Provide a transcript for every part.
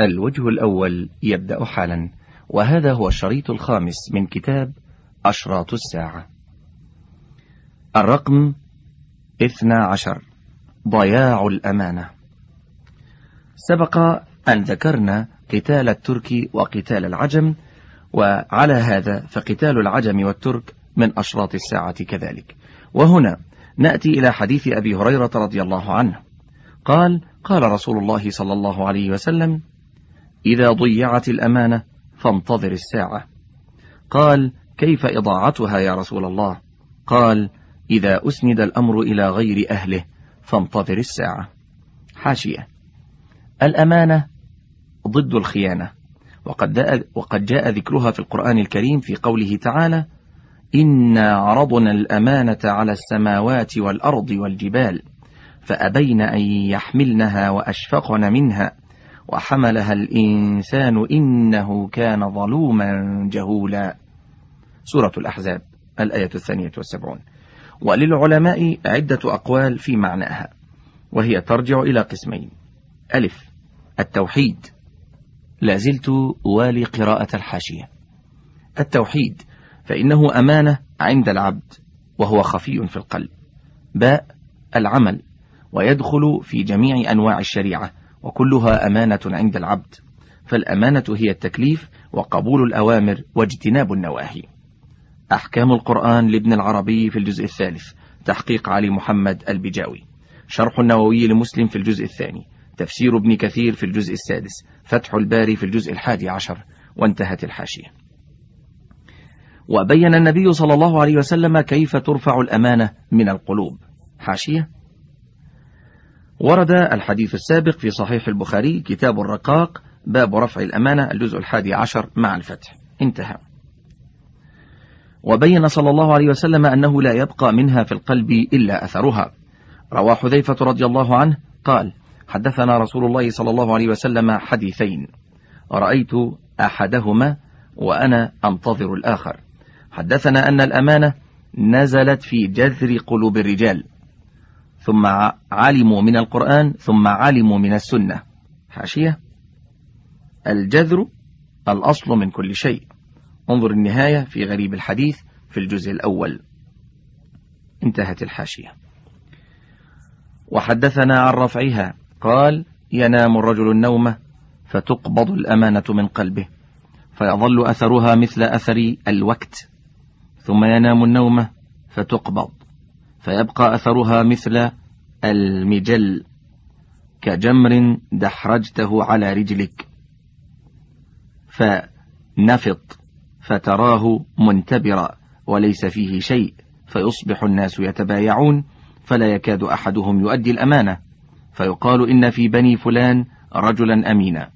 الوجه الأول يبدأ حالا وهذا هو الشريط الخامس من كتاب أشراط الساعة. الرقم اثنى عشر ضياع الأمانة. سبق أن ذكرنا قتال الترك وقتال العجم وعلى هذا فقتال العجم والترك من أشراط الساعة كذلك. وهنا نأتي إلى حديث أبي هريرة رضي الله عنه. قال قال رسول الله صلى الله عليه وسلم إذا ضيعت الأمانة فانتظر الساعة. قال كيف إضاعتها يا رسول الله؟ قال إذا أسند الأمر إلى غير أهله فانتظر الساعة. حاشية. الأمانة ضد الخيانة. وقد, وقد جاء ذكرها في القرآن الكريم في قوله تعالى إنا عرضنا الأمانة على السماوات والأرض والجبال فأبين أن يحملنها وأشفقن منها. وحملها الإنسان إنه كان ظلوما جهولا. سورة الأحزاب الآية الثانية والسبعون. وللعلماء عدة أقوال في معناها وهي ترجع إلى قسمين. ألف التوحيد. لازلت والي قراءة الحاشية. التوحيد فإنه أمانة عند العبد وهو خفي في القلب. باء العمل ويدخل في جميع أنواع الشريعة وكلها أمانة عند العبد فالأمانة هي التكليف وقبول الأوامر واجتناب النواهي. أحكام القرآن لابن العربي في الجزء الثالث تحقيق علي محمد البجاوي. شرح النووي لمسلم في الجزء الثاني تفسير ابن كثير في الجزء السادس فتح الباري في الجزء الحادي عشر وانتهت الحاشية. وبين النبي صلى الله عليه وسلم كيف ترفع الأمانة من القلوب. حاشية ورد الحديث السابق في صحيح البخاري كتاب الرقاق باب رفع الأمانة الجزء الحادي عشر مع الفتح. انتهى. وبين صلى الله عليه وسلم أنه لا يبقى منها في القلب إلا أثرها. روى حذيفة رضي الله عنه قال حدثنا رسول الله صلى الله عليه وسلم حديثين. رأيت أحدهما وأنا أنتظر الآخر. حدثنا أن الأمانة نزلت في جذر قلوب الرجال. ثم علموا من القرآن ثم علموا من السنة. حاشية. الجذر الأصل من كل شيء. انظر النهاية في غريب الحديث في الجزء الأول. انتهت الحاشية. وحدثنا عن رفعها. قال ينام الرجل النوم فتقبض الأمانة من قلبه فيظل أثرها مثل أثر الوقت ثم ينام النوم فتقبض. فيبقى أثرها مثل المجل كجمر دحرجته على رجلك. فنفط فتراه منتبرا وليس فيه شيء فيصبح الناس يتبايعون فلا يكاد أحدهم يؤدي الأمانة. فيقال إن في بني فلان رجلا أمينا.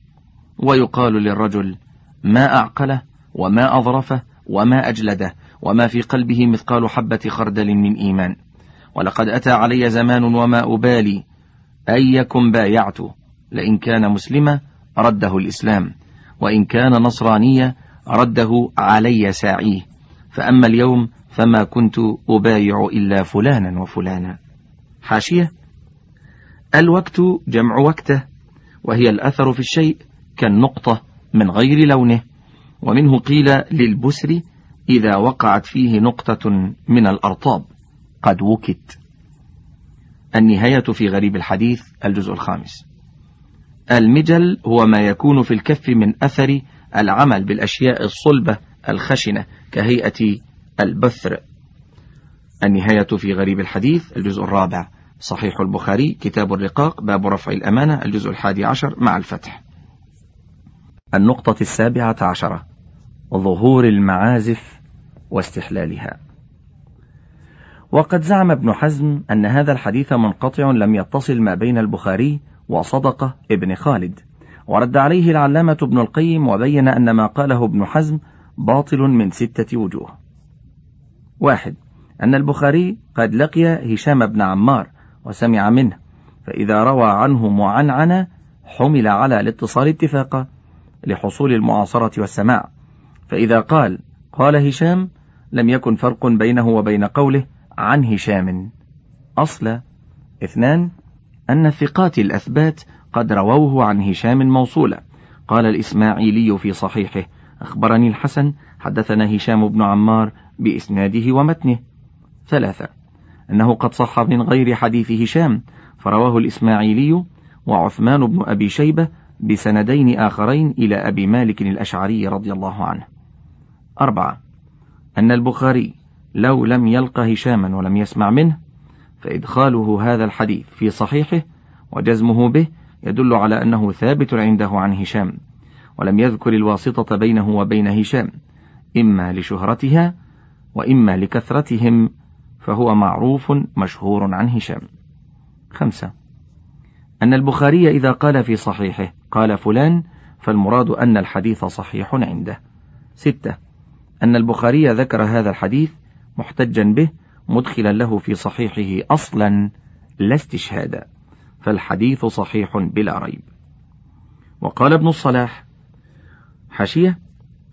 ويقال للرجل ما أعقله وما أظرفه وما أجلده وما في قلبه مثقال حبة خردل من إيمان. ولقد أتى علي زمان وما أبالي. أيكم بايعت؟ لئن كان مسلما رده الإسلام وإن كان نصرانيا رده علي ساعيه. فأما اليوم فما كنت أبايع إلا فلانا وفلانا. حاشية. الوقت جمع وقته وهي الأثر في الشيء كالنقطة من غير لونه. ومنه قيل للبسر إذا وقعت فيه نقطة من الأرطاب. قد وكت. النهاية في غريب الحديث الجزء الخامس. المجل هو ما يكون في الكف من أثر العمل بالأشياء الصلبة الخشنة كهيئة البثر. النهاية في غريب الحديث الجزء الرابع. صحيح البخاري كتاب الرقاق باب رفع الأمانة الجزء الحادي عشر مع الفتح. النقطة السابعة عشرة. ظهور المعازف واستحلالها. وقد زعم ابن حزم أن هذا الحديث منقطع لم يتصل ما بين البخاري وصدقة ابن خالد. ورد عليه العلامة ابن القيم وبين أن ما قاله ابن حزم باطل من ستة وجوه. واحد أن البخاري قد لقي هشام بن عمار وسمع منه فإذا روى عنه معنعنا حمل على الاتصال اتفاقا لحصول المعاصرة والسماع. فإذا قال قال هشام لم يكن فرق بينه وبين قوله عن هشام. أصل اثنان أن الثقات الأثبات قد رووه عن هشام موصولا. قال الإسماعيلي في صحيحه أخبرني الحسن حدثنا هشام بن عمار بإسناده ومتنه. ثلاثة أنه قد صح من غير حديث هشام فرواه الإسماعيلي وعثمان بن أبي شيبة بسندين آخرين إلى أبي مالك الأشعري رضي الله عنه. أربعة أن البخاري لو لم يلق هشاما ولم يسمع منه فإدخاله هذا الحديث في صحيحه وجزمه به يدل على أنه ثابت عنده عن هشام ولم يذكر الواسطة بينه وبين هشام إما لشهرتها وإما لكثرتهم فهو معروف مشهور عن هشام. خمسة. أن البخاري إذا قال في صحيحه قال فلان فالمراد أن الحديث صحيح عنده. ستة. أن البخاري ذكر هذا الحديث محتجا به مدخلا له في صحيحه أصلا لا استشهادا فالحديث صحيح بلا ريب. وقال ابن الصلاح حاشية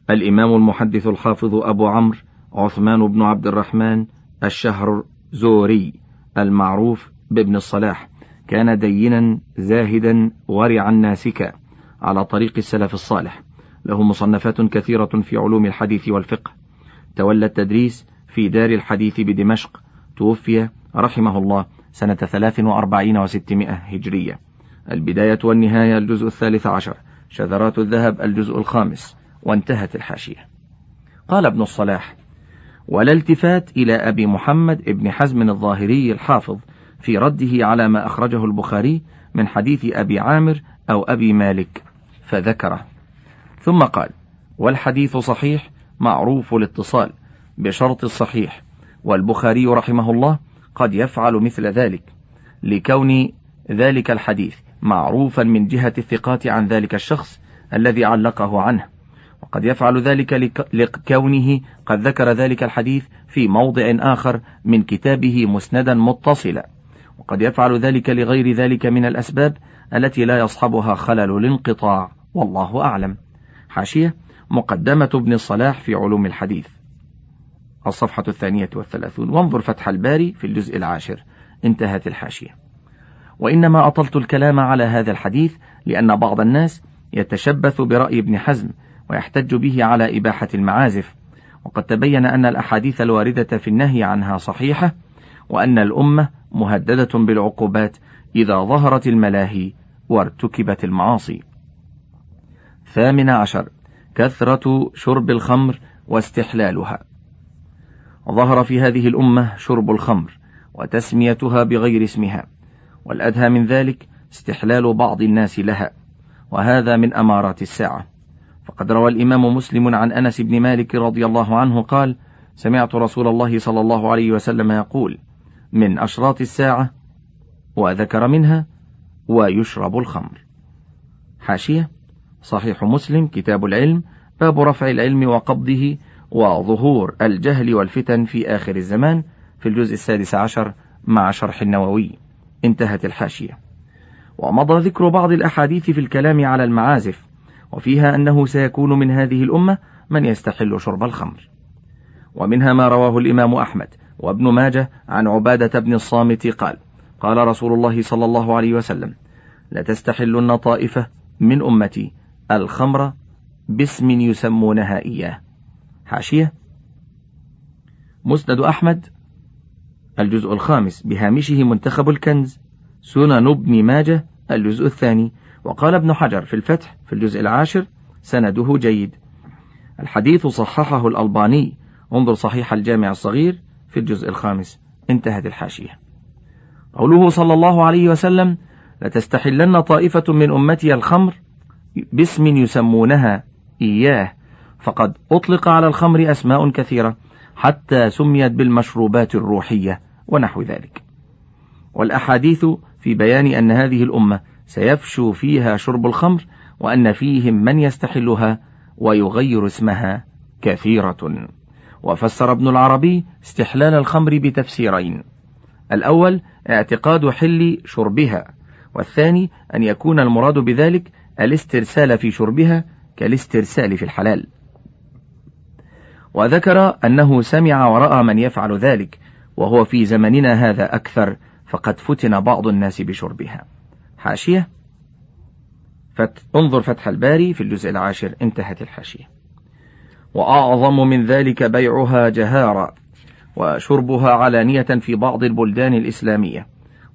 الإمام المحدث الحافظ أبو عمرو عثمان بن عبد الرحمن الشهر زوري المعروف بابن الصلاح كان دينا زاهدا ورعا ناسكا على طريق السلف الصالح له مصنفات كثيرة في علوم الحديث والفقه. تولى التدريس في دار الحديث بدمشق توفي رحمه الله سنة ثلاث وأربعين وستمائة هجرية. البداية والنهاية الجزء الثالث عشر. شذرات الذهب الجزء الخامس. وانتهت الحاشية. قال ابن الصلاح ولا التفات إلى أبي محمد ابن حزم الظاهري الحافظ في رده على ما أخرجه البخاري من حديث أبي عامر أو أبي مالك فذكره. ثم قال والحديث صحيح معروف الاتصال. بشرط الصحيح. والبخاري رحمه الله قد يفعل مثل ذلك لكون ذلك الحديث معروفا من جهة الثقات عن ذلك الشخص الذي علقه عنه. وقد يفعل ذلك لكونه قد ذكر ذلك الحديث في موضع آخر من كتابه مسندا متصلا. وقد يفعل ذلك لغير ذلك من الأسباب التي لا يصحبها خلل الانقطاع. والله أعلم. حاشية مقدمة ابن الصلاح في علوم الحديث. الصفحة الثانية والثلاثون. وانظر فتح الباري في الجزء العاشر. انتهت الحاشية. وإنما أطلت الكلام على هذا الحديث لأن بعض الناس يتشبث برأي ابن حزم ويحتج به على إباحة المعازف. وقد تبين أن الأحاديث الواردة في النهي عنها صحيحة وأن الأمة مهددة بالعقوبات إذا ظهرت الملاهي وارتكبت المعاصي. ثامن عشر. كثرة شرب الخمر واستحلالها. ظهر في هذه الأمة شرب الخمر وتسميتها بغير اسمها، والأدهى من ذلك استحلال بعض الناس لها، وهذا من أمارات الساعة. فقد روى الإمام مسلم عن أنس بن مالك رضي الله عنه قال: سمعت رسول الله صلى الله عليه وسلم يقول: من أشراط الساعة وذكر منها ويشرب الخمر حاشية صحيح مسلم كتاب العلم باب رفع العلم وقبضه وظهور الجهل والفتن في آخر الزمان في الجزء السادس عشر مع شرح النووي. انتهت الحاشية. ومضى ذكر بعض الأحاديث في الكلام على المعازف وفيها أنه سيكون من هذه الأمة من يستحل شرب الخمر. ومنها ما رواه الإمام أحمد وابن ماجه عن عبادة بن الصامت قال قال رسول الله صلى الله عليه وسلم لتستحلن طائفة من أمتي الخمر باسم يسمونها إياه. حاشية. مسند أحمد الجزء الخامس بهامشه منتخب الكنز سنن ابن ماجه الجزء الثاني. وقال ابن حجر في الفتح في الجزء العاشر سنده جيد. الحديث صححه الألباني انظر صحيح الجامع الصغير في الجزء الخامس. انتهت الحاشية. قوله صلى الله عليه وسلم لتستحلن طائفة من أمتي الخمر باسم يسمونها إياه. فقد أطلق على الخمر أسماء كثيرة حتى سميت بالمشروبات الروحية ونحو ذلك. والأحاديث في بيان أن هذه الأمة سيفشو فيها شرب الخمر وأن فيهم من يستحلها ويغير اسمها كثيرة. وفسر ابن العربي استحلال الخمر بتفسيرين. الأول اعتقاد حل شربها والثاني أن يكون المراد بذلك الاسترسال في شربها كالاسترسال في الحلال. وذكر أنه سمع ورأى من يفعل ذلك وهو في زمننا هذا أكثر فقد فتن بعض الناس بشربها. حاشية؟ انظر فتح الباري في الجزء العاشر انتهت الحاشية. وأعظم من ذلك بيعها جهارا وشربها علانية في بعض البلدان الإسلامية.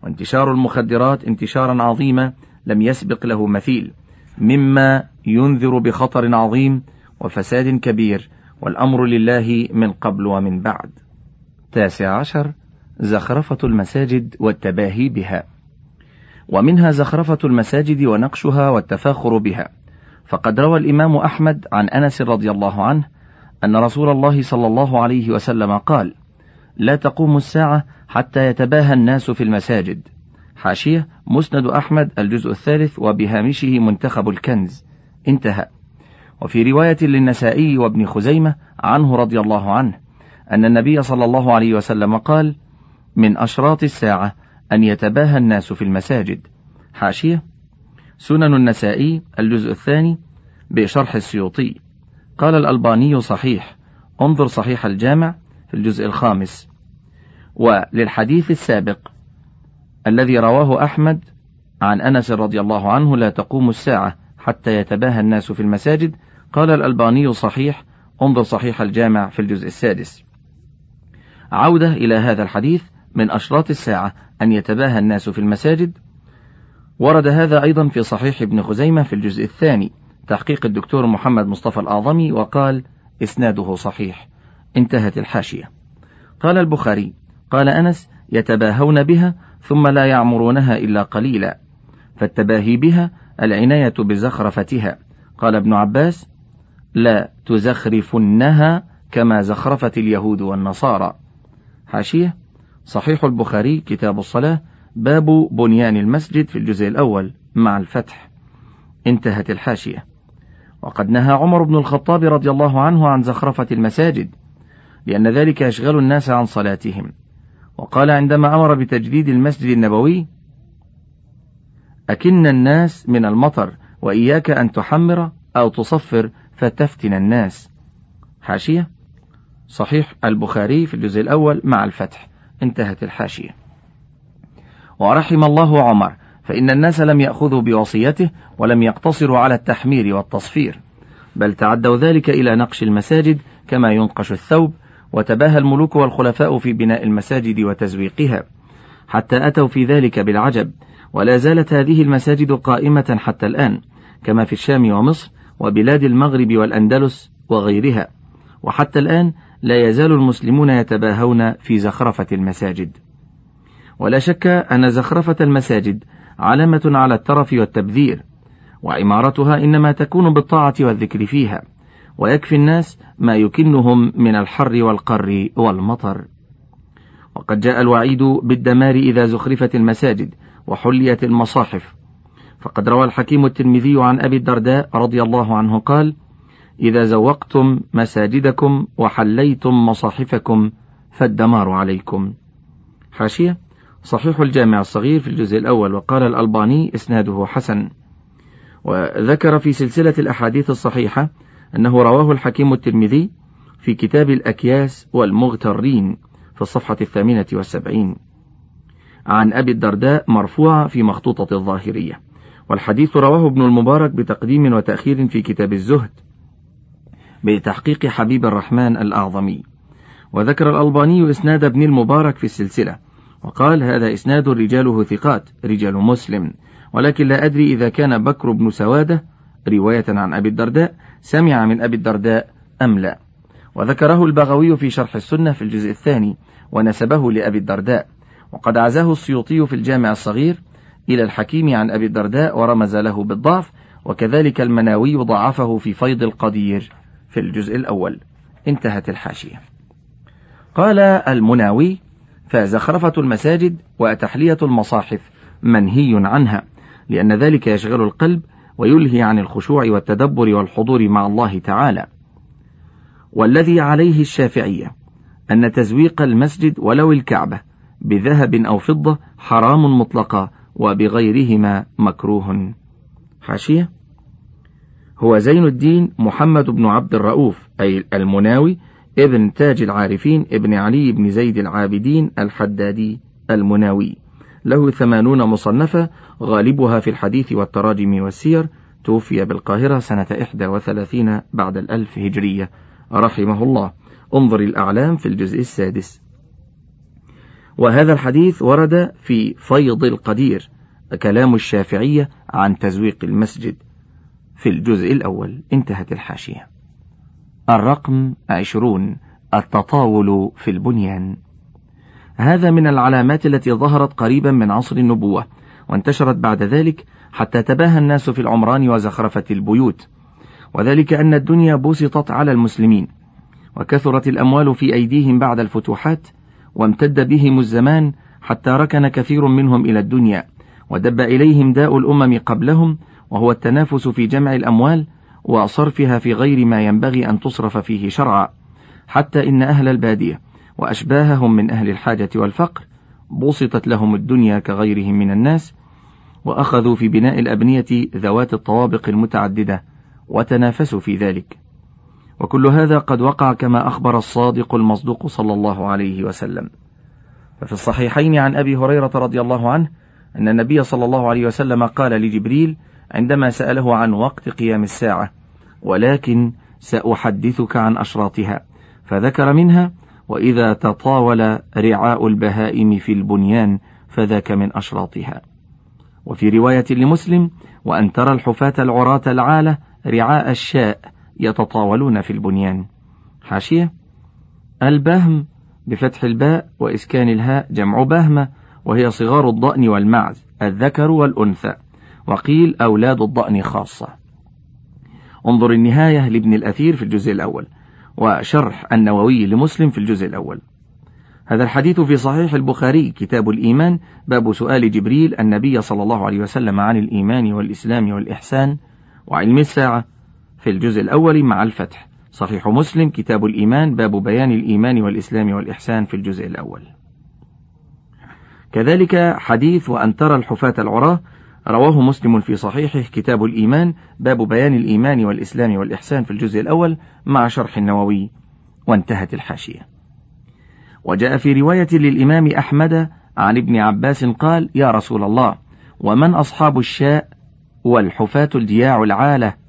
وانتشار المخدرات انتشارا عظيما لم يسبق له مثيل مما ينذر بخطر عظيم وفساد كبير والأمر لله من قبل ومن بعد. تاسع عشر زخرفة المساجد والتباهي بها. ومنها زخرفة المساجد ونقشها والتفاخر بها. فقد روى الإمام أحمد عن أنس رضي الله عنه أن رسول الله صلى الله عليه وسلم قال لا تقوم الساعة حتى يتباهى الناس في المساجد حاشية مسند أحمد الجزء الثالث وبهامشه منتخب الكنز. انتهى. وفي رواية للنسائي وابن خزيمة عنه رضي الله عنه أن النبي صلى الله عليه وسلم قال من أشراط الساعة أن يتباهى الناس في المساجد. حاشية. سنن النسائي الجزء الثاني بشرح السيوطي. قال الألباني صحيح. انظر صحيح الجامع في الجزء الخامس. وللحديث السابق الذي رواه أحمد عن أنس رضي الله عنه لا تقوم الساعة حتى يتباهى الناس في المساجد قال الألباني صحيح انظر صحيح الجامع في الجزء السادس. عودة إلى هذا الحديث من أشراط الساعة أن يتباهى الناس في المساجد. ورد هذا أيضا في صحيح ابن خزيمة في الجزء الثاني تحقيق الدكتور محمد مصطفى الأعظمي وقال إسناده صحيح انتهت الحاشية قال البخاري قال أنس يتباهون بها ثم لا يعمرونها إلا قليلا فالتباهي بها العناية بزخرفتها قال ابن عباس لا تزخرفنها كما زخرفت اليهود والنصارى. حاشية صحيح البخاري كتاب الصلاة باب بنيان المسجد في الجزء الأول مع الفتح. انتهت الحاشية. وقد نهى عمر بن الخطاب رضي الله عنه عن زخرفة المساجد لأن ذلك يشغل الناس عن صلاتهم. وقال عندما أمر بتجديد المسجد النبوي أكن الناس من المطر وإياك أن تحمر أو تصفر فتفتن الناس. حاشية؟ صحيح البخاري في الجزء الأول مع الفتح. انتهت الحاشية. ورحم الله عمر فإن الناس لم يأخذوا بوصيته ولم يقتصروا على التحمير والتصفير. بل تعدوا ذلك إلى نقش المساجد كما ينقش الثوب وتباهى الملوك والخلفاء في بناء المساجد وتزويقها. حتى أتوا في ذلك بالعجب. ولا زالت هذه المساجد قائمة حتى الآن كما في الشام ومصر وبلاد المغرب والأندلس وغيرها. وحتى الآن لا يزال المسلمون يتباهون في زخرفة المساجد. ولا شك أن زخرفة المساجد علامة على الترف والتبذير وعمارتها إنما تكون بالطاعة والذكر فيها ويكفي الناس ما يكنهم من الحر والقر والمطر. وقد جاء الوعيد بالدمار إذا زخرفت المساجد وحليت المصاحف فقد روى الحكيم الترمذي عن أبي الدرداء رضي الله عنه قال إذا زوقتم مساجدكم وحليتم مصاحفكم فالدمار عليكم. حاشية. صحيح الجامع الصغير في الجزء الأول وقال الألباني إسناده حسن. وذكر في سلسلة الأحاديث الصحيحة أنه رواه الحكيم الترمذي في كتاب الأكياس والمغترين في الصفحة الثامنة والسبعين. عن أبي الدرداء مرفوعة في مخطوطة الظاهرية. والحديث رواه ابن المبارك بتقديم وتأخير في كتاب الزهد بتحقيق حبيب الرحمن الأعظمي. وذكر الألباني إسناد ابن المبارك في السلسلة وقال هذا إسناد رجاله ثقات رجال مسلم ولكن لا أدري إذا كان بكر بن سوادة رواية عن أبي الدرداء سمع من أبي الدرداء أم لا. وذكره البغوي في شرح السنة في الجزء الثاني ونسبه لأبي الدرداء وقد عزاه السيوطي في الجامع الصغير إلى الحكيم عن أبي الدرداء ورمز له بالضعف وكذلك المناوي ضعفه في فيض القدير في الجزء الأول. انتهت الحاشية. قال المناوي فزخرفة المساجد وتحلية المصاحف منهي عنها لأن ذلك يشغل القلب ويلهي عن الخشوع والتدبر والحضور مع الله تعالى. والذي عليه الشافعية أن تزويق المسجد ولو الكعبة بذهب أو فضة حرام مطلقا وبغيرهما مكروه. حاشية. هو زين الدين محمد بن عبد الرؤوف أي المناوي ابن تاج العارفين ابن علي بن زيد العابدين الحدادي المناوي. له ثمانون مصنفة غالبها في الحديث والتراجم والسير. توفي بالقاهرة سنة 31 بعد الألف هجرية. رحمه الله. انظر الأعلام في الجزء السادس. وهذا الحديث ورد في فيض القدير كلام الشافعية عن تزويق المسجد في الجزء الأول. انتهت الحاشية. الرقم عشرون التطاول في البنيان. هذا من العلامات التي ظهرت قريبا من عصر النبوة وانتشرت بعد ذلك حتى تباهى الناس في العمران وزخرفة البيوت. وذلك أن الدنيا بسطت على المسلمين وكثرت الأموال في أيديهم بعد الفتوحات وامتد بهم الزمان حتى ركن كثير منهم إلى الدنيا ودب إليهم داء الأمم قبلهم وهو التنافس في جمع الأموال وصرفها في غير ما ينبغي أن تصرف فيه شرعا. حتى إن أهل البادية وأشباههم من أهل الحاجة والفقر بسطت لهم الدنيا كغيرهم من الناس وأخذوا في بناء الأبنية ذوات الطوابق المتعددة وتنافسوا في ذلك. وكل هذا قد وقع كما أخبر الصادق المصدوق صلى الله عليه وسلم. ففي الصحيحين عن أبي هريرة رضي الله عنه أن النبي صلى الله عليه وسلم قال لجبريل عندما سأله عن وقت قيام الساعة ولكن سأحدثك عن أشراطها فذكر منها وإذا تطاول رعاء البهائم في البنيان فذاك من أشراطها وفي رواية لمسلم وأن ترى الحفاة العراة العالة رعاء الشاء يتطاولون في البنيان. حاشية. البهم بفتح الباء وإسكان الهاء جمع بهمة وهي صغار الضأن والمعز الذكر والأنثى. وقيل أولاد الضأن خاصة. انظر النهاية لابن الأثير في الجزء الأول وشرح النووي لمسلم في الجزء الأول. هذا الحديث في صحيح البخاري كتاب الإيمان باب سؤال جبريل النبي صلى الله عليه وسلم عن الإيمان والإسلام والإحسان وعلم الساعة. في الجزء الأول مع الفتح. صحيح مسلم كتاب الإيمان باب بيان الإيمان والإسلام والإحسان في الجزء الأول. كذلك حديث وأن ترى الحفاة العراة رواه مسلم في صحيحه كتاب الإيمان باب بيان الإيمان والإسلام والإحسان في الجزء الأول مع شرح النووي. وانتهت الحاشية. وجاء في رواية للإمام أحمد عن ابن عباس قال يا رسول الله ومن أصحاب الشاء والحفاة الجياع العالة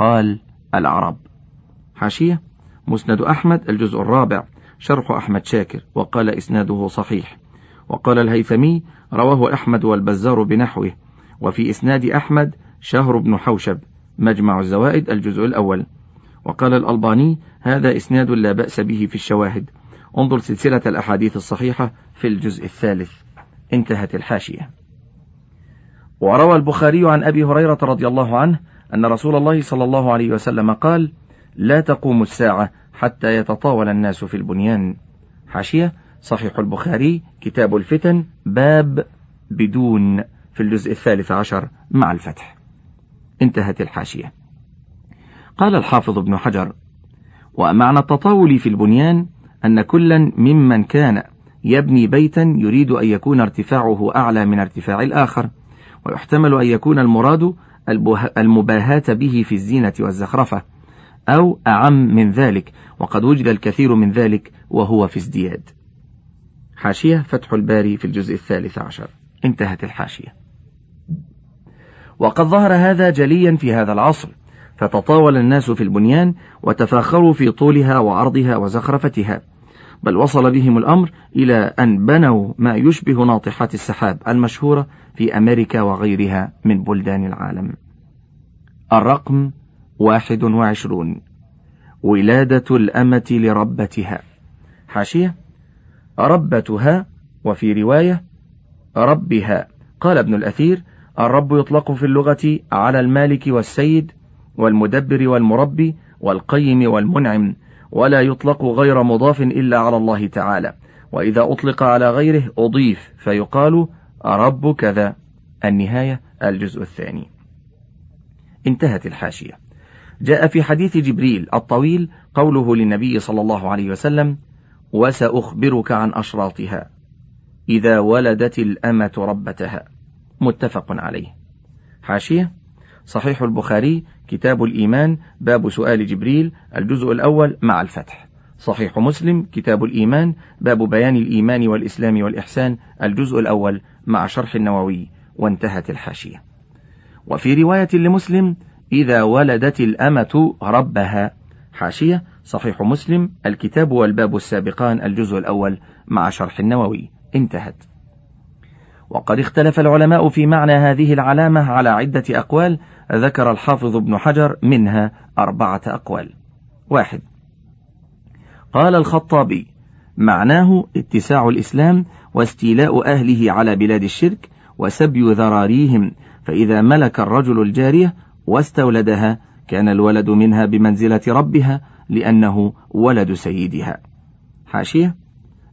قال العرب. حاشية. مسند أحمد الجزء الرابع. شرح أحمد شاكر وقال إسناده صحيح. وقال الهيثمي رواه أحمد والبزار بنحوه. وفي إسناد أحمد شهر بن حوشب. مجمع الزوائد الجزء الأول. وقال الألباني هذا إسناد لا بأس به في الشواهد. انظر سلسلة الأحاديث الصحيحة في الجزء الثالث. انتهت الحاشية. وروى البخاري عن أبي هريرة رضي الله عنه أن رسول الله صلى الله عليه وسلم قال لا تقوم الساعة حتى يتطاول الناس في البنيان. حاشية صحيح البخاري كتاب الفتن باب بدون في الجزء الثالث عشر مع الفتح. انتهت الحاشية. قال الحافظ ابن حجر ومعنى التطاول في البنيان أن كلا ممن كان يبني بيتا يريد أن يكون ارتفاعه أعلى من ارتفاع الآخر ويحتمل أن يكون المراد المباهاة به في الزينة والزخرفة أو أعم من ذلك وقد وجد الكثير من ذلك وهو في ازدياد. حاشية فتح الباري في الجزء الثالث عشر. انتهت الحاشية. وقد ظهر هذا جليا في هذا العصر فتطاول الناس في البنيان وتفاخروا في طولها وعرضها وزخرفتها بل وصل بهم الأمر إلى أن بنوا ما يشبه ناطحات السحاب المشهورة في أمريكا وغيرها من بلدان العالم. الرقم واحد وعشرون. ولادة الأمة لربتها. حاشية؟ ربتها وفي رواية ربها. قال ابن الأثير الرب يطلق في اللغة على المالك والسيد والمدبر والمربي والقيم والمنعم ولا يطلق غير مضاف إلا على الله تعالى. وإذا أطلق على غيره أضيف فيقال رب كذا. النهاية الجزء الثاني. انتهت الحاشية. جاء في حديث جبريل الطويل قوله للنبي صلى الله عليه وسلم وسأخبرك عن أشراطها إذا ولدت الأمة ربتها. متفق عليه. حاشية. صحيح البخاري كتاب الإيمان باب سؤال جبريل الجزء الأول مع الفتح. صحيح مسلم كتاب الإيمان باب بيان الإيمان والإسلام والإحسان الجزء الأول مع شرح النووي وانتهت الحاشية. وفي رواية لمسلم إذا ولدت الأمة ربها. حاشية صحيح مسلم الكتاب والباب السابقان الجزء الأول مع شرح النووي. انتهت. وقد اختلف العلماء في معنى هذه العلامة على عدة أقوال ذكر الحافظ ابن حجر منها أربعة أقوال. واحد قال الخطابي معناه اتساع الإسلام واستيلاء أهله على بلاد الشرك وسبي ذراريهم فإذا ملك الرجل الجارية واستولدها كان الولد منها بمنزلة ربها لأنه ولد سيدها. حاشية.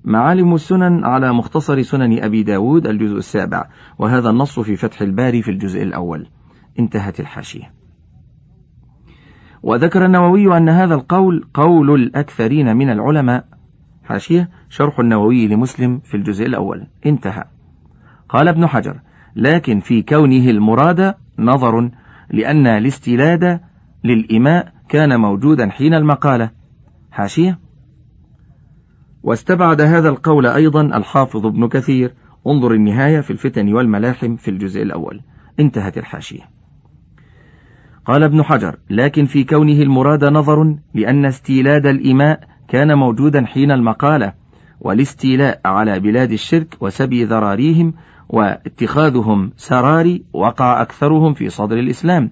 معالم السنن على مختصر سنن أبي داود الجزء السابع وهذا النص في فتح الباري في الجزء الأول. انتهت الحاشية. وذكر النووي أن هذا القول قول الأكثرين من العلماء. حاشية شرح النووي لمسلم في الجزء الأول. انتهى. قال ابن حجر لكن في كونه المراد نظر لأن الاستلاد للإماء كان موجودا حين المقالة. حاشية؟ واستبعد هذا القول أيضا الحافظ ابن كثير. انظر النهاية في الفتن والملاحم في الجزء الأول. انتهت الحاشية. قال ابن حجر لكن في كونه المراد نظر لأن استيلاد الإماء كان موجودا حين المقالة والاستيلاء على بلاد الشرك وسبي ذراريهم واتخاذهم سراري وقع أكثرهم في صدر الإسلام.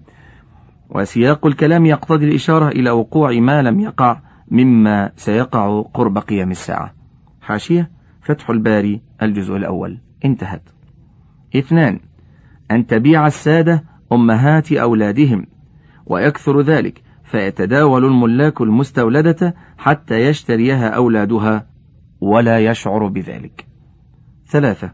وسياق الكلام يقتضي الإشارة إلى وقوع ما لم يقع مما سيقع قرب قيام الساعة. حاشية فتح الباري الجزء الأول. انتهت. اثنان أن تبيع السادة أمهات أولادهم. ويكثر ذلك فيتداول الملاك المستولدة حتى يشتريها أولادها ولا يشعر بذلك. ثلاثة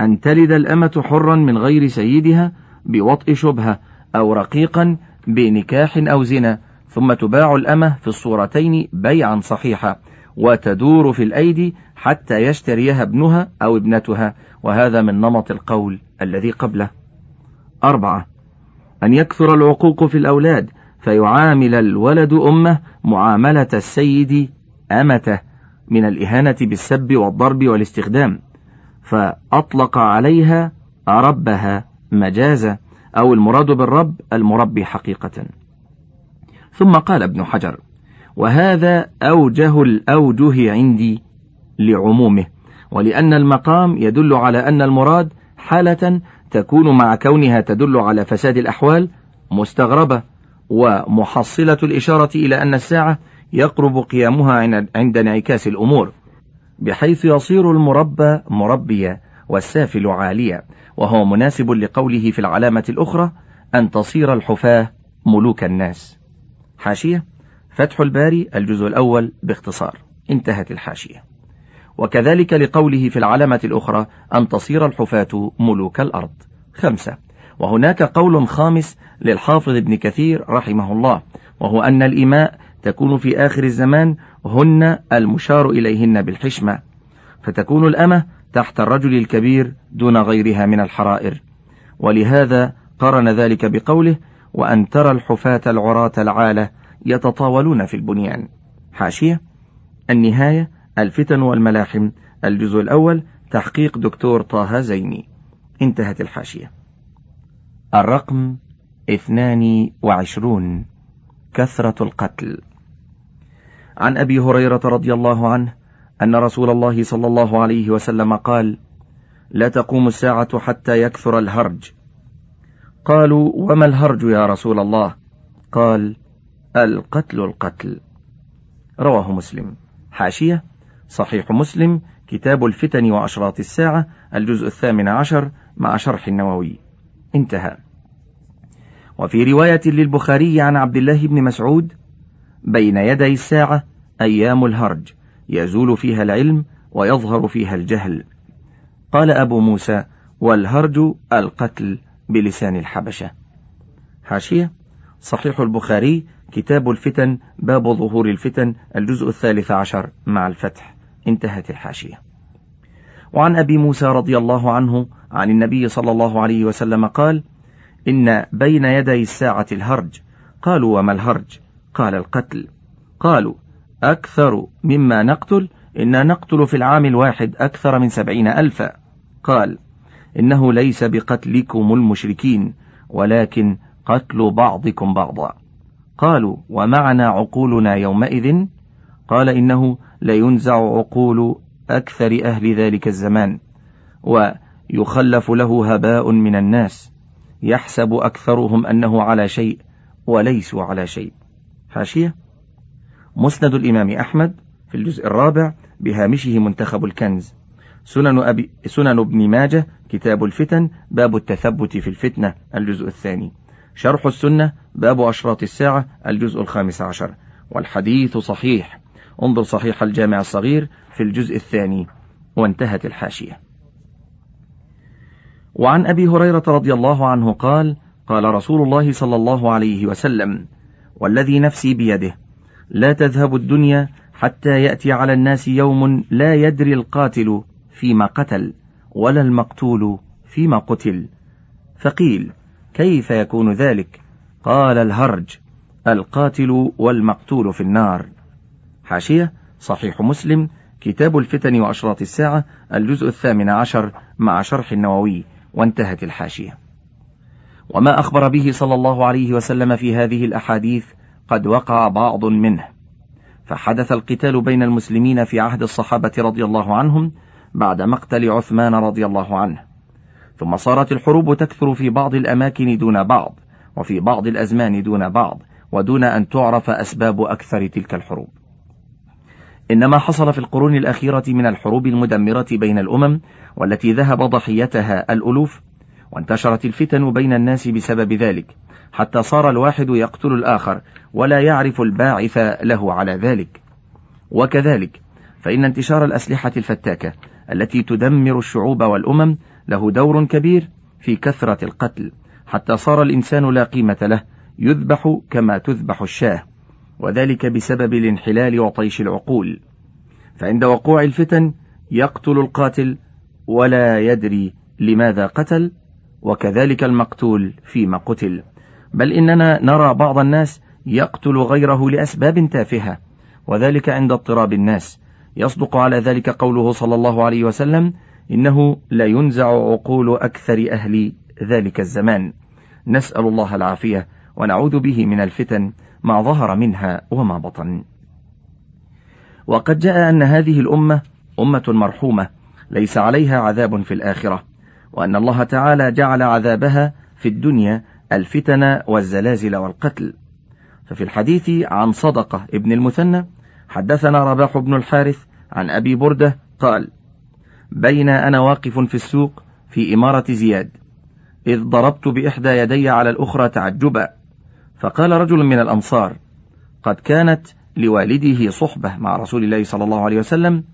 أن تلد الأمة حرا من غير سيدها بوطء شبهة أو رقيقا بنكاح أو زنا ثم تباع الأمة في الصورتين بيعا صحيحا وتدور في الأيدي حتى يشتريها ابنها أو ابنتها وهذا من نمط القول الذي قبله. أربعة أن يكثر العقوق في الأولاد فيعامل الولد أمه معاملة السيد أمته من الإهانة بالسب والضرب والاستخدام فأطلق عليها ربها مجازا أو المراد بالرب المربي حقيقة. ثم قال ابن حجر وهذا أوجه الأوجه عندي لعمومه ولأن المقام يدل على أن المراد حالة تكون مع كونها تدل على فساد الأحوال مستغربة ومحصلة الإشارة إلى أن الساعة يقرب قيامها عند انعكاس الأمور بحيث يصير المربى مربيا والسافل عاليا وهو مناسب لقوله في العلامة الأخرى أن تصير الحفاة ملوك الناس. حاشية فتح الباري الجزء الأول باختصار. انتهت الحاشية. وكذلك لقوله في العلامة الأخرى أن تصير الحفاة ملوك الأرض. خمسة. وهناك قول خامس للحافظ ابن كثير رحمه الله وهو أن الإماء تكون في آخر الزمان هن المشار إليهن بالحشمة فتكون الأمة تحت الرجل الكبير دون غيرها من الحرائر. ولهذا قرن ذلك بقوله وأن ترى الحفاة العراة العالة يتطاولون في البنيان. حاشية. النهاية الفتن والملاحم. الجزء الأول تحقيق دكتور طه زيني. انتهت الحاشية. الرقم اثنان وعشرون. كثرة القتل. عن أبي هريرة رضي الله عنه أن رسول الله صلى الله عليه وسلم قال لا تقوم الساعة حتى يكثر الهرج. قالوا وما الهرج يا رسول الله؟ قال القتل القتل. رواه مسلم. حاشية صحيح مسلم كتاب الفتن وأشراط الساعة الجزء الثامن عشر مع شرح النووي. انتهى. وفي رواية للبخاري عن عبد الله بن مسعود بين يدي الساعة أيام الهرج يزول فيها العلم ويظهر فيها الجهل. قال أبو موسى والهرج القتل بلسان الحبشة حاشية. صحيح البخاري كتاب الفتن باب ظهور الفتن الجزء الثالث عشر مع الفتح. انتهت الحاشية. وعن أبي موسى رضي الله عنه عن النبي صلى الله عليه وسلم قال إن بين يدي الساعة الهرج قالوا وما الهرج؟ قال القتل قالوا أكثر مما نقتل؟ إنا نقتل في العام الواحد أكثر من سبعين ألفا قال إنه ليس بقتلكم المشركين ولكن قتل بعضكم بعضا قالوا ومعنى عقولنا يومئذ قال إنه لينزع عقول أكثر أهل ذلك الزمان ويخلف له هباء من الناس يحسب أكثرهم أنه على شيء وليسوا على شيء. حاشية؟ مسند الإمام أحمد في الجزء الرابع بهامشه منتخب الكنز. سنن, أبي سنن ابن ماجه كتاب الفتن باب التثبت في الفتنة الجزء الثاني. شرح السنة باب أشراط الساعة الجزء الخامس عشر. والحديث صحيح. انظر صحيح الجامع الصغير في الجزء الثاني وانتهت الحاشية. وعن أبي هريرة رضي الله عنه قال قال رسول الله صلى الله عليه وسلم والذي نفسي بيده لا تذهب الدنيا حتى يأتي على الناس يوم لا يدري القاتل فيما قتل ولا المقتول فيما قتل. فقيل كيف يكون ذلك؟ قال الهرج القاتل والمقتول في النار. حاشية صحيح مسلم كتاب الفتن وأشراط الساعة الجزء الثامن عشر مع شرح النووي وانتهت الحاشية. وما أخبر به صلى الله عليه وسلم في هذه الأحاديث قد وقع بعض منه. فحدث القتال بين المسلمين في عهد الصحابة رضي الله عنهم بعد مقتل عثمان رضي الله عنه. ثم صارت الحروب تكثر في بعض الأماكن دون بعض وفي بعض الأزمان دون بعض ودون أن تعرف أسباب أكثر تلك الحروب. إنما حصل في القرون الأخيرة من الحروب المدمرة بين الأمم والتي ذهب ضحيتها الألوف وانتشرت الفتن بين الناس بسبب ذلك حتى صار الواحد يقتل الآخر ولا يعرف الباعث له على ذلك. وكذلك فإن انتشار الأسلحة الفتاكة التي تدمر الشعوب والأمم له دور كبير في كثرة القتل حتى صار الإنسان لا قيمة له يذبح كما تذبح الشاة. وذلك بسبب الانحلال وطيش العقول. فعند وقوع الفتن يقتل القاتل ولا يدري لماذا قتل وكذلك المقتول فيما قتل. بل إننا نرى بعض الناس يقتل غيره لأسباب تافهة وذلك عند اضطراب الناس. يصدق على ذلك قوله صلى الله عليه وسلم إنه لا ينزع عقول أكثر أهل ذلك الزمان. نسأل الله العافية ونعوذ به من الفتن ما ظهر منها وما بطن. وقد جاء أن هذه الأمة أمة مرحومة ليس عليها عذاب في الآخرة وأن الله تعالى جعل عذابها في الدنيا الفتن والزلازل والقتل. ففي الحديث عن صدقة ابن المثنى حدثنا رباح بن الحارث عن أبي بردة قال بين أنا واقف في السوق في إمارة زياد إذ ضربت بإحدى يدي على الأخرى تعجبا فقال رجل من الأنصار قد كانت لوالده صحبة مع رسول الله صلى الله عليه وسلم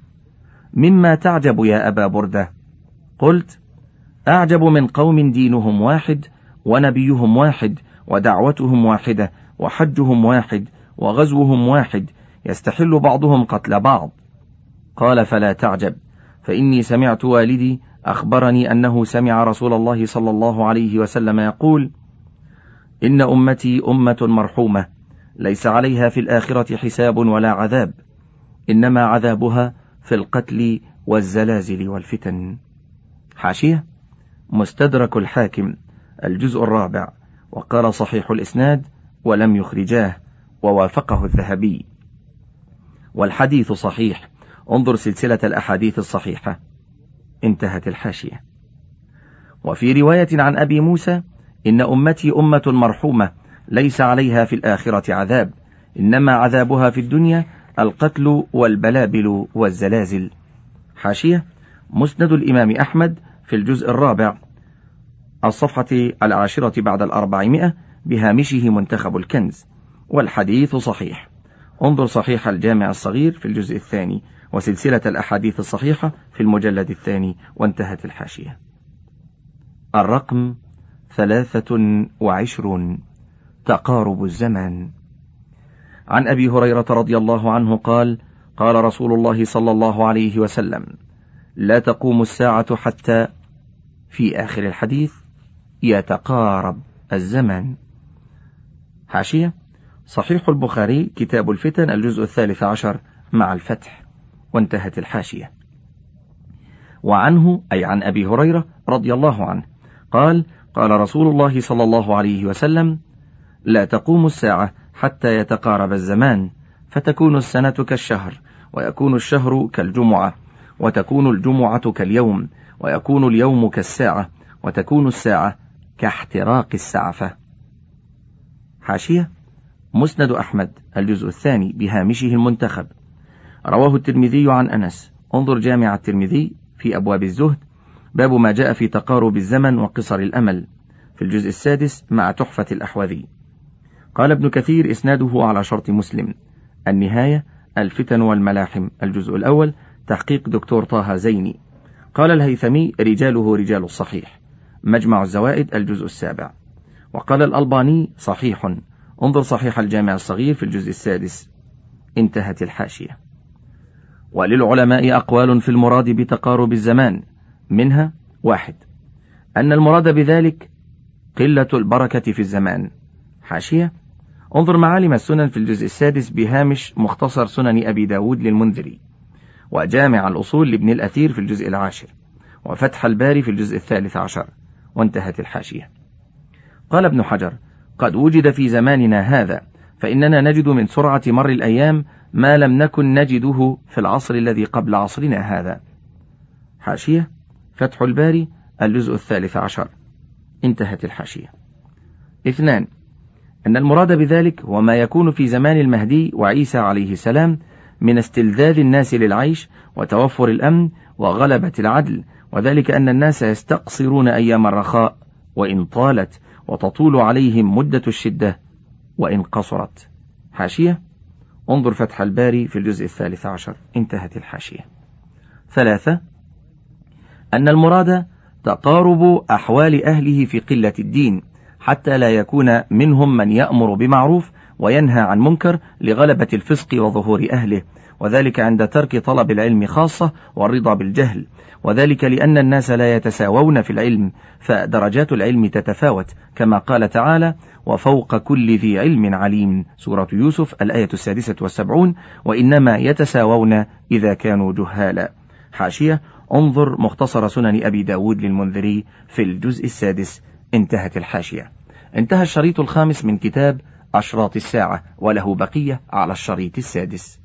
مما تعجب يا أبا بردة. قلت أعجب من قوم دينهم واحد ونبيهم واحد ودعوتهم واحدة وحجهم واحد وغزوهم واحد يستحل بعضهم قتل بعض. قال فلا تعجب فإني سمعت والدي أخبرني أنه سمع رسول الله صلى الله عليه وسلم يقول إن أمتي أمة مرحومة ليس عليها في الآخرة حساب ولا عذاب إنما عذابها في القتل والزلازل والفتن. حاشية مستدرك الحاكم الجزء الرابع وقال صحيح الإسناد ولم يخرجاه ووافقه الذهبي. والحديث صحيح انظر سلسلة الأحاديث الصحيحة. انتهت الحاشية. وفي رواية عن أبي موسى إن أمتي أمة مرحومة ليس عليها في الآخرة عذاب إنما عذابها في الدنيا القتل والبلابل والزلازل. حاشية مسند الإمام أحمد في الجزء الرابع الصفحة العاشرة بعد الأربعمائة بهامشه منتخب الكنز والحديث صحيح. انظر صحيح الجامع الصغير في الجزء الثاني وسلسلة الأحاديث الصحيحة في المجلد الثاني وانتهت الحاشية. الرقم ثلاثة وعشرون. تقارب الزمان. عن أبي هريرة رضي الله عنه قال قال رسول الله صلى الله عليه وسلم لا تقوم الساعة حتى في آخر الحديث يتقارب الزمان. حاشية. صحيح البخاري كتاب الفتن الجزء الثالث عشر مع الفتح. وانتهت الحاشية. وعنه أي عن أبي هريرة رضي الله عنه قال قال رسول الله صلى الله عليه وسلم لا تقوم الساعة حتى يتقارب الزمان فتكون السنة كالشهر ويكون الشهر كالجمعة وتكون الجمعة كاليوم ويكون اليوم كالساعة وتكون الساعة كاحتراق السعفة. حاشية مسند أحمد الجزء الثاني بهامشه المنتخب. رواه الترمذي عن أنس. انظر جامع الترمذي في أبواب الزهد. باب ما جاء في تقارب الزمن وقصر الأمل. في الجزء السادس مع تحفة الأحوذي. قال ابن كثير إسناده على شرط مسلم. النهاية الفتن والملاحم. الجزء الأول تحقيق دكتور طه زيني. قال الهيثمي رجاله رجال الصحيح. مجمع الزوائد الجزء السابع. وقال الألباني صحيح. انظر صحيح الجامع الصغير في الجزء السادس. انتهت الحاشية. وللعلماء أقوال في المراد بتقارب الزمان. منها واحد. أن المراد بذلك قلة البركة في الزمان. حاشية. انظر معالم السنن في الجزء السادس بهامش مختصر سنن أبي داود للمنذري وجامع الأصول لابن الأثير في الجزء العاشر وفتح الباري في الجزء الثالث عشر وانتهت الحاشية. قال ابن حجر قد وجد في زماننا هذا فإننا نجد من سرعة مر الأيام ما لم نكن نجده في العصر الذي قبل عصرنا هذا. حاشية. فتح الباري الجزء الثالث عشر. انتهت الحاشية. اثنان أن المراد بذلك هو ما يكون في زمان المهدي وعيسى عليه السلام من استلذاذ الناس للعيش وتوفر الأمن وغلبة العدل وذلك أن الناس يستقصرون أيام الرخاء وإن طالت وتطول عليهم مدة الشدة وإن قصرت. حاشية انظر فتح الباري في الجزء الثالث عشر. انتهت الحاشية. ثلاثة أن المراد تقارب أحوال أهله في قلة الدين حتى لا يكون منهم من يأمر بمعروف وينهى عن منكر لغلبة الفسق وظهور أهله وذلك عند ترك طلب العلم خاصة والرضا بالجهل وذلك لأن الناس لا يتساوون في العلم فدرجات العلم تتفاوت كما قال تعالى وفوق كل ذي علم عليم سورة يوسف الآية السادسة والسبعون وإنما يتساوون إذا كانوا جهالا حاشية انظر مختصر سنن أبي داود للمنذري في الجزء السادس انتهت الحاشية. انتهى الشريط الخامس من كتاب أشراط الساعة وله بقية على الشريط السادس.